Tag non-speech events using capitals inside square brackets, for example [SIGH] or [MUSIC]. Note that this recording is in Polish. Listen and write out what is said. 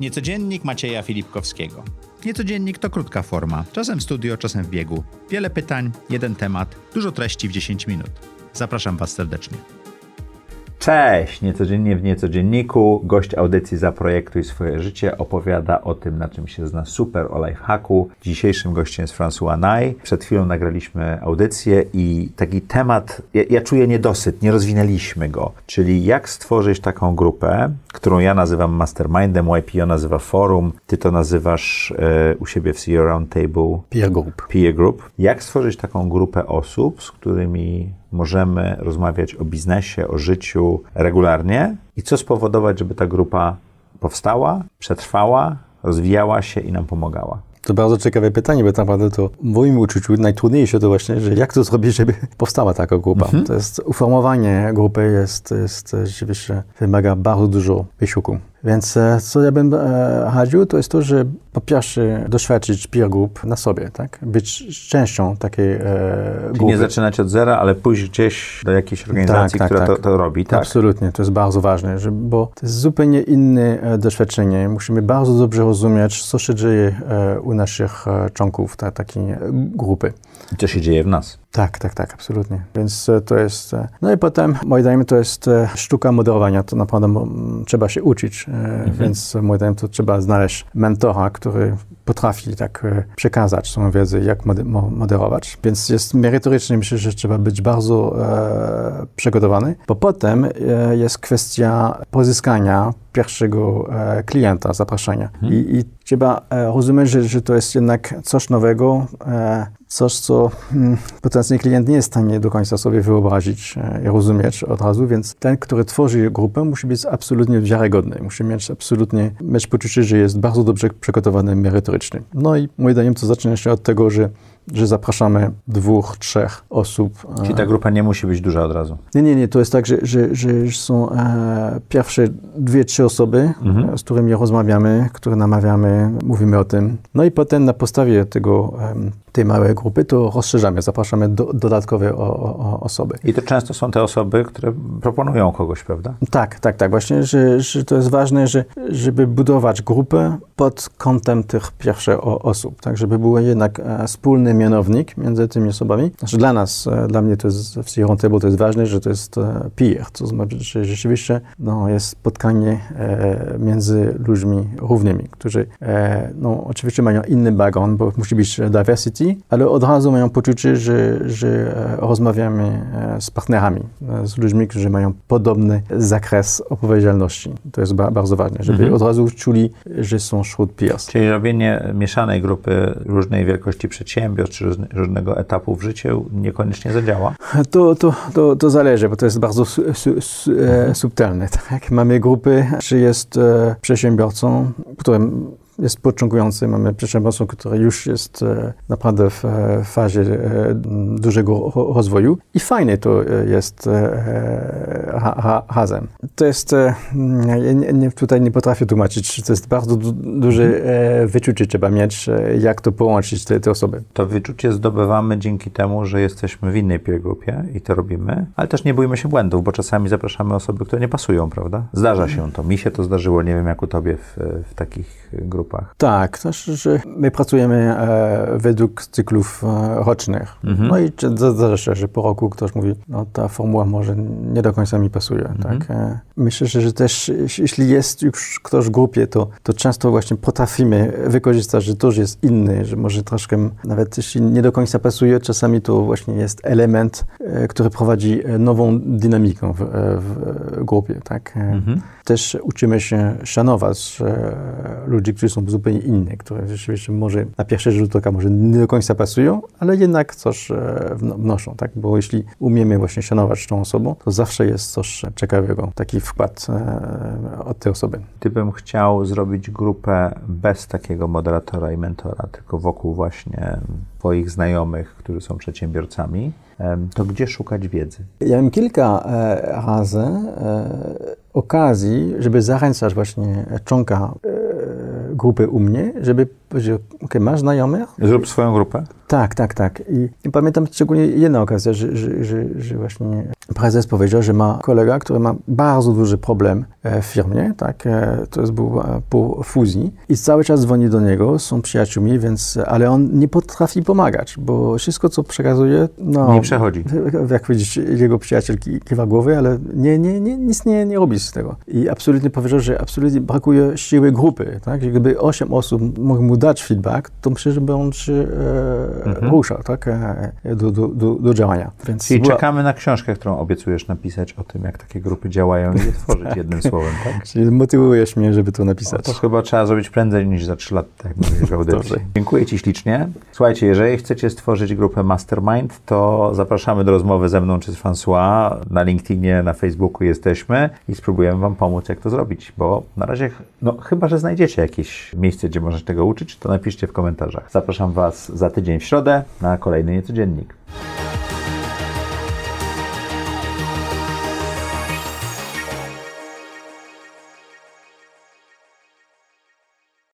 Niecodziennik Macieja Filipkowskiego. Niecodziennik to krótka forma, czasem w studio, czasem w biegu. Wiele pytań, jeden temat, dużo treści w 10 minut. Zapraszam Was serdecznie. Cześć! Niecodziennie w Niecodzienniku gość audycji Zaprojektuj swoje życie opowiada o tym, na czym się zna super o lifehacku. Dzisiejszym gościem jest François Naj. Przed chwilą nagraliśmy audycję i taki temat, ja, ja, czuję niedosyt, nie rozwinęliśmy go, czyli jak stworzyć taką grupę, którą ja nazywam mastermindem, YPO nazywa forum, ty to nazywasz e, u siebie w CEO Roundtable peer group. peer group. Jak stworzyć taką grupę osób, z którymi możemy rozmawiać o biznesie, o życiu regularnie i co spowodować, żeby ta grupa powstała, przetrwała, rozwijała się i nam pomagała. To bardzo ciekawe pytanie, bo tak naprawdę to w moim uczuciu najtrudniejsze to właśnie, że jak to zrobić, żeby [LAUGHS] powstała taka grupa. Mhm. To jest uformowanie grupy jest, jest rzeczywiście wymaga bardzo dużo wysiłku. Więc e, co ja bym e, radził, to jest to, że po pierwsze doświadczyć peer group na sobie, tak? Być częścią takiej e, grupy. nie zaczynać od zera, ale pójść gdzieś do jakiejś organizacji, tak, tak, która tak. To, to, robi, tak? Absolutnie, to jest bardzo ważne, że, bo to jest zupełnie inne e, doświadczenie. Musimy bardzo dobrze rozumieć, co się dzieje e, u naszych e, członków ta, takiej grupy. I co się dzieje w nas. Tak, tak, tak, absolutnie. Więc to jest. No i potem, moim zdaniem, to jest sztuka moderowania. To naprawdę trzeba się uczyć. Mhm. Więc moim zdaniem to trzeba znaleźć mentora, ktoré potrafi tak przekazać swoją wiedzę, jak moderować. Więc jest merytorycznie, myślę, że trzeba być bardzo e, przygotowany, bo potem e, jest kwestia pozyskania pierwszego e, klienta, zapraszania. Hmm. I, I, trzeba e, rozumieć, że, że to jest jednak coś nowego, e, coś, co hmm, potencjalny klient nie jest w stanie do końca sobie wyobrazić i rozumieć od razu, więc ten, który tworzy grupę, musi być absolutnie wiarygodny, musi mieć absolutnie mieć poczucie, że jest bardzo dobrze przygotowany merytorycznie. No i moim zdaniem to zaczyna się od tego, że że zapraszamy dwóch, trzech osób. Czyli ta grupa nie musi być duża od razu? Nie, nie, nie. To jest tak, że, że, że są e, pierwsze dwie, trzy osoby, mhm. z którymi rozmawiamy, które namawiamy, mówimy o tym. No i potem na podstawie tego, e, tej małej grupy to rozszerzamy, zapraszamy do, dodatkowe o, o, osoby. I to często są te osoby, które proponują kogoś, prawda? Tak, tak, tak. Właśnie, że, że to jest ważne, że, żeby budować grupę pod kątem tych pierwszych osób, tak, żeby był jednak e, wspólny mianownik między tymi osobami. Znaczy dla nas, e, dla mnie to jest w Sierra Table to jest ważne, że to jest e, peer, to znaczy, że rzeczywiście no, jest spotkanie e, między ludźmi równymi, którzy e, no, oczywiście mają inny background, bo musi być diversity, ale od razu mają poczucie, że, że e, rozmawiamy e, z partnerami, z ludźmi, którzy mają podobny zakres odpowiedzialności. To jest ba bardzo ważne, żeby mhm. od razu czuli, że są wśród peers. Czyli robienie mieszanej grupy różnej wielkości przedsiębiorstw, czy różnego etapu w życiu niekoniecznie zadziała? To, to, to, to zależy, bo to jest bardzo su, su, su, mhm. subtelne. [LAUGHS] Tak? Mamy grupy, czy jest e, przedsiębiorcą, którym jest początkujący. Mamy przedsiębiorstwo, które już jest e, naprawdę w e, fazie e, dużego rozwoju i fajnie to jest razem. To jest, ja nie, tutaj nie potrafię tłumaczyć, to jest bardzo duże wyczucie trzeba mieć, jak to połączyć te, te osoby. To wyczucie zdobywamy dzięki temu, że jesteśmy w innej peer grupie i to robimy, ale też nie bójmy się błędów, bo czasami zapraszamy osoby, które nie pasują, prawda? Zdarza się to. Mi się to zdarzyło, nie wiem jak u tobie w, w takich grupach grupach. Tak, to znaczy, że my pracujemy e, według cyklów e, rocznych. Mhm. No i zdarza się, że po roku ktoś mówi, no ta formuła może nie do końca mi pasuje. Mhm. Tak? E, myślę, że, że też jeśli jest już ktoś w grupie, to, to często właśnie potrafimy wykorzystać, że to już jest inny, że może troszkę, nawet jeśli nie do końca pasuje, czasami to właśnie jest element, e, który prowadzi e, nową dynamikę w, e, w grupie. Tak? Mhm. Też uczymy się szanować ludzi, którzy są zupełnie inne, które rzeczywiście może na pierwszy rzut oka może nie do końca pasują, ale jednak coś e, wnoszą, tak? Bo jeśli umiemy właśnie szanować tą osobą, to zawsze jest coś ciekawego, taki wkład e, od tej osoby. Gdybym chciał zrobić grupę bez takiego moderatora i mentora, tylko wokół właśnie Twoich znajomych, którzy są przedsiębiorcami, to gdzie szukać wiedzy? Ja mam kilka e, razy okazji, żeby zachęcać właśnie członka grupy u mnie, żeby powiedział, ok, masz znajomych? Zrób swoją grupę. Tak, tak, tak. I, i pamiętam szczególnie jedna okazja, że, że, że, że, właśnie prezes powiedział, że ma kolega, który ma bardzo duży problem e, w firmie, tak, e, to jest był e, po fuzji i cały czas dzwoni do niego, są przyjaciółmi, więc, ale on nie potrafi pomagać, bo wszystko, co przekazuje, no... Nie przechodzi. [LAUGHS] Jak widzisz, jego przyjaciel kiwa głowy, ale nie, nie, nie, nic nie, nie robi z tego. I absolutnie powiedział, że absolutnie brakuje siły grupy, tak, że gdyby osiem osób mogło mu dać feedback, to myślę, że by on się e, mhm. ruszał, tak, e, do, do, do, do działania. Więc Czyli była... czekamy na książkę, którą obiecujesz napisać o tym, jak takie grupy działają i je [LAUGHS] tworzyć tak. jednym słowem, tak? [LAUGHS] Czyli motywujesz mnie, żeby to napisać. O, to chyba trzeba zrobić prędzej niż za trzy lata, tak mówisz w audycji. Dziękuję Ci ślicznie. Słuchajcie, jeżeli chcecie stworzyć grupę Mastermind, to zapraszamy do rozmowy ze mną czy z François. Na LinkedInie, na Facebooku jesteśmy i spróbujemy Wam pomóc, jak to zrobić, bo na razie, no chyba, że znajdziecie jakieś miejsce, gdzie możecie tego uczyć, to napiszcie w komentarzach. Zapraszam Was za tydzień w środę na kolejny niecodziennik.